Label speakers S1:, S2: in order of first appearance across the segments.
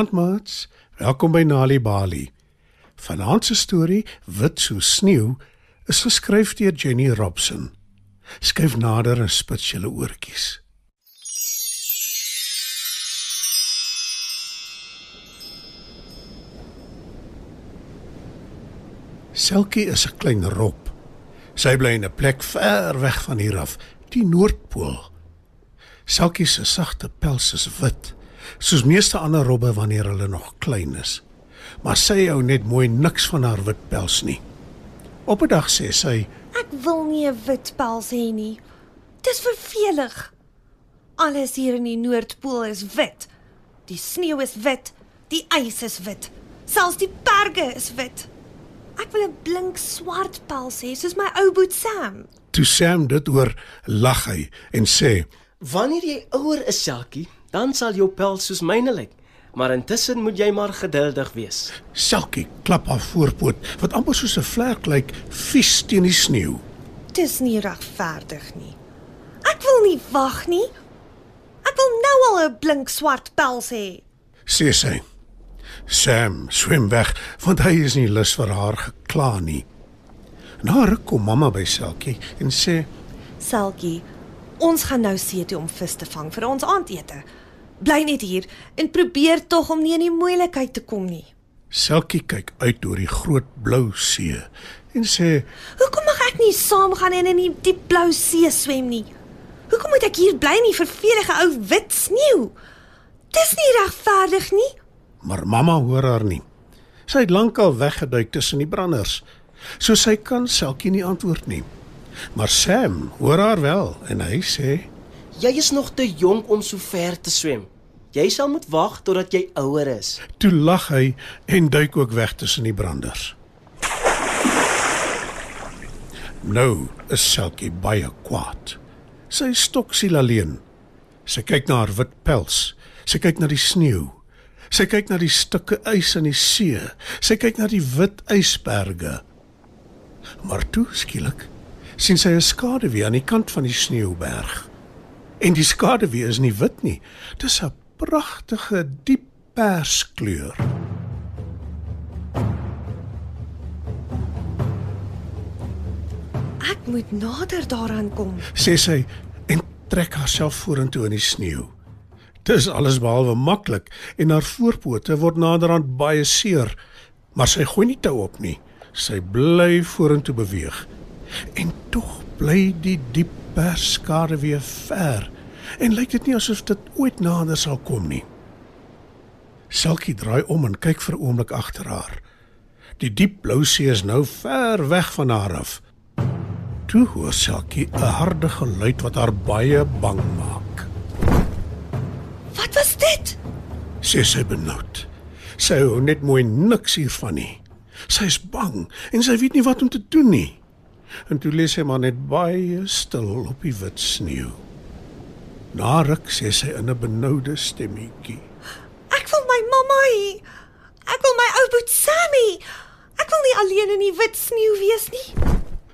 S1: Goeienaand maats. Welkom by Nali Bali. Vanaand se storie, Wit so sneeu, is geskryf deur Jenny Robson. Skryf nader en spits julle oortjies. Selkie is 'n klein rop. Sy bly in 'n plek ver weg van hier af, die Noordpool. Selkie se sagte pels is wit, soos meeste ander robbe wanneer hulle nog klein is. Maar sy hou net mooi niks van haar wit pels nie. Op 'n dag sê sy:
S2: Ek wil nie 'n wit pels hê nie. Dis vervelig. Alles hier in die Noordpool is wit. Die sneeu is wit, die ys is wit. Selfs die berge is wit. Ek wil 'n blink swart pels hê soos my ou boet Sam.
S1: Toe Sam dit hoor, lag hy en sê:
S3: Wanneer jy ouer is, Selkie, dan sal jou pels soos myne lyk. Maar intussen moet jy maar geduldig wees.
S1: Selkie klap haar voorpoot wat amper soos 'n vlek lyk, vies teen die sneeu.
S2: Dis nie regverdig nie. Ek wil nie wag nie. Ek wil nou al 'n blink swart pels hê.
S1: Sê sy. Sam swem weg want hy is nie lus vir haar gekla nie. Na ruk kom mamma by Selkie en sê:
S2: Selkie, ons gaan nou see toe om vis te vang vir ons aandete. Bly net hier en probeer tog om nie in die moeilikheid te kom nie.
S1: Selkie kyk uit oor die groot blou see en sê:
S2: Hoekom mag ek nie saamgaan en in die diep blou see swem nie? Hoekom moet ek hier bly in die vervelige ou wit sneeu? Dis nie regverdig nie.
S1: Maar mamma hoor haar nie. Sy het lankal weggeduik tussen die branders. So sy kan Selkie nie antwoord nie. Maar Sam hoor haar wel en hy sê:
S3: Jy is nog te jonk om so ver te swem. Jy sal moet wag totdat jy ouer is.
S1: Toe lag hy en duik ook weg tussen die branders. Nou is Selkie baie kwaad. Sy stok siel alleen. Sy kyk na haar wit pels. Sy kyk na die sneeu. Sy kyk na die stukke ys in die see. Sy kyk na die wit ysberge. Maar toe skielik sien sy 'n skaduwee aan die kant van die sneeuberg. En die skaduwee is nie wit nie. Dis 'n pragtige diep perskleur.
S2: Ek moet nader daaraan kom.
S1: sê sy en trek haarself vorentoe in die sneeu. Dis alles behalwe maklik en haar voorpote word naderhand baie seer, maar sy gooi nie tou op nie. Sy bly vorentoe beweeg. En tog bly die diep perskade weer ver en lyk dit nie asof dit ooit nader sal kom nie. Selkie draai om en kyk vir 'n oomblik agter haar. Die diep blou see is nou ver weg van haar af. Toe hoor Selkie 'n harde geluid wat haar baie bang maak.
S2: Wat was dit?
S1: Sê sy benoud. Sy hou net mooi niks hiervan nie. Sy is bang en sy weet nie wat om te doen nie. En toe lê sy maar net baie stil op die wit sneeu. Na ruk sê sy in 'n benoude stemmetjie:
S2: Ek wil my mamma hê. Ek wil my ou boet Sammy. Ek wil nie alleen in die wit sneeu wees nie.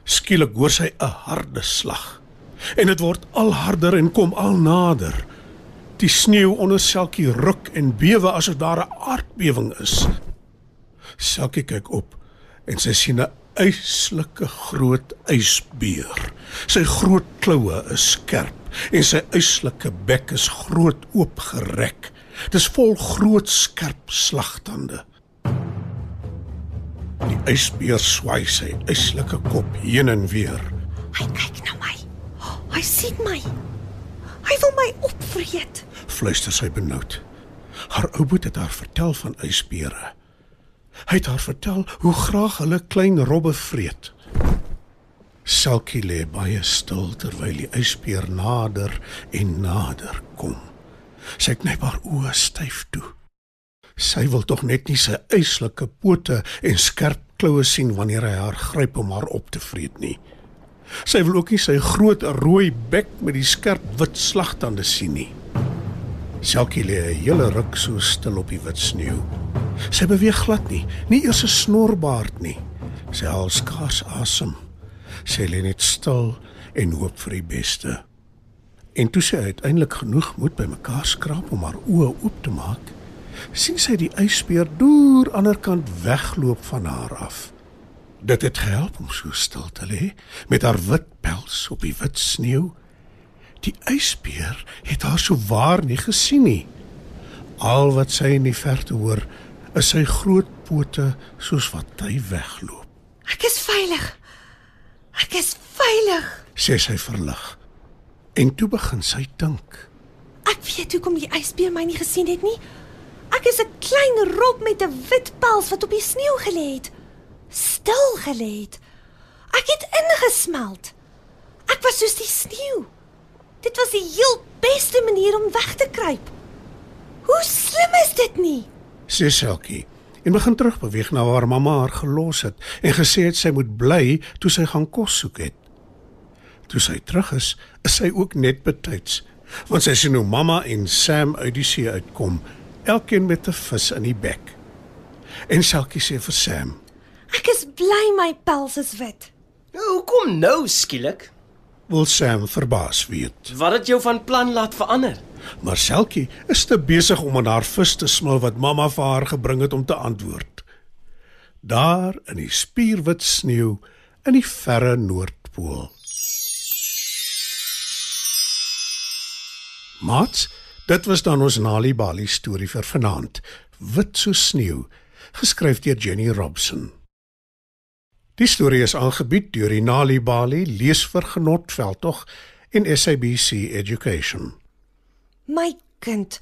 S1: Skielik hoor sy 'n harde slag. En dit word al harder en kom al nader. Die sneeu onder Selkie ruk en bewe asof daar 'n aardbewing is. Selkie kyk op en sy sien 'n yslike groot ysbeer. Sy groot kloue is skerp en sy yslike bek is groot oopgerek. Dis vol groot skerp slagtande. Die ysbeer swai sy yslike kop heen en weer.
S2: Hy kyk na my. Hy sien my. Hy wil my opvreet.
S1: Fluister sy benoud. Haar ouboet het haar vertel van ysbeere. Hy het haar vertel hoe graag hulle klein robbe vreet. Selkie lê baie stil terwyl die ysbeer nader en nader kom. Sy knyp haar oë styf toe. Sy wil tog net nie sy yslike pote en skerp kloue sien wanneer hy haar gryp om haar op te vreet nie. Sy wil ook nie sy groot rooi bek met die skerp wit slagtande sien nie. Selkie lê 'n hele ruk so stil op die wit sneeu. Sy beweeg glad nie, nie eers 'n snorbaard nie. Sy haal skaars asem. Sy lê net stil en hoop vir die beste. En toe sy uiteindelik genoeg moed bymekaar skraap om haar oë oop te maak, sien sy die ysbeer deur aanderkant wegloop van haar af. Dit het gehelp om so stil te lê met haar wit pels op die wit sneeu. Die ysbeer het haar so waar nie gesien nie. Al wat sy in die verte hoor, is sy groot pote soos wat hy wegloop.
S2: Ek is veilig. Ek is veilig.
S1: Sê sy verlig. En toe begin sy dink.
S2: Ek weet hoekom die ysbeer my nie gesien het nie. Ek is 'n klein rob met 'n wit pels wat op die sneeu gelê het. Stil gelê het. Ek het ingesmelt. Ek was soos die sneeu. Dit was die heel beste manier om weg te kruip. Hoe slim is dit nie?
S1: Sê Selkie. En begin terugbeweeg na waar mamma haar gelos het en gesê het sy moet bly toe sy gaan kos soek het. Toe sy terug is, is sy ook net betyds, want sy sien hoe mamma en Sam uit die see uitkom, elkeen met 'n vis in die bek. En Selkie sê vir Sam:
S2: Ek is bly my pels is wit.
S3: Nou, hoekom nou skielik?
S1: "Wil Sam verbaas weet."
S3: Wat het jou van plan laat verander?
S1: Maar Selkie is te besig om aan haar vis te smil wat mamma vir haar gebring het om te antwoord. Daar in die spierwit sneeu in die verre Noordpool. Mats, dit was dan ons Nali Bali storie vir vanaand. Wit so sneeu, geskryf deur Jenny Robson. Die storie is aangebied deur die Nali Bali leesvergenot veldtog en SABC Education.
S2: My kind,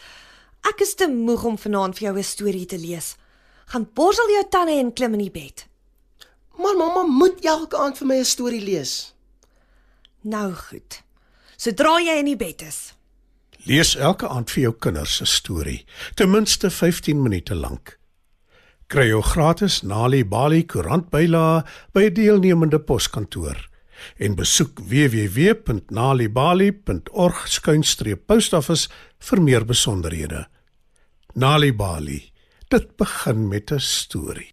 S2: ek is te moeg om vanaand vir jou 'n storie te lees. Gaan borsel jou tande en klim in die bed.
S3: Maar mamma moet elke aand vir my 'n storie lees.
S2: Nou goed. Sodra jy in die bed is.
S1: Lees elke aand vir jou kinders 'n storie, ten minste 15 minute lank. Kry jou gratis Nali Bali koerant bylae by 'n deelnemende poskantoor en besoek www.nalibali.org/postoffice vir meer besonderhede. Nali Bali, dit begin met 'n storie.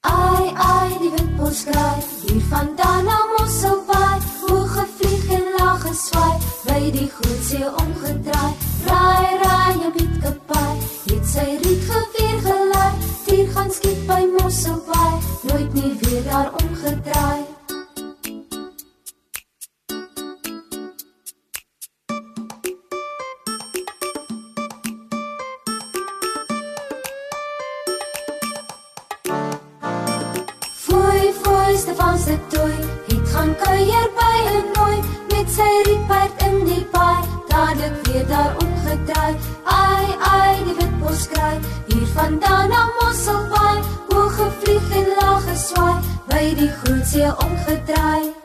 S4: Ai ai die skryf hier vandaan na Mosselbaai hoe gevlieg en lag geswaai by die groot see omgedraai raai raai jou kapai het sy riet geweer gelei gaan skiet by Mosselbaai nooit nie weer daar omgedraai foei, Stefan se toy, het gaan kuier by 'n nooi met sy rietperd in die paai, dadelik weer daar omgedraai. Ai, ai, die witbos kry, hier vandaan na Mosselbaai, geswaai, by die groot see omgedraai.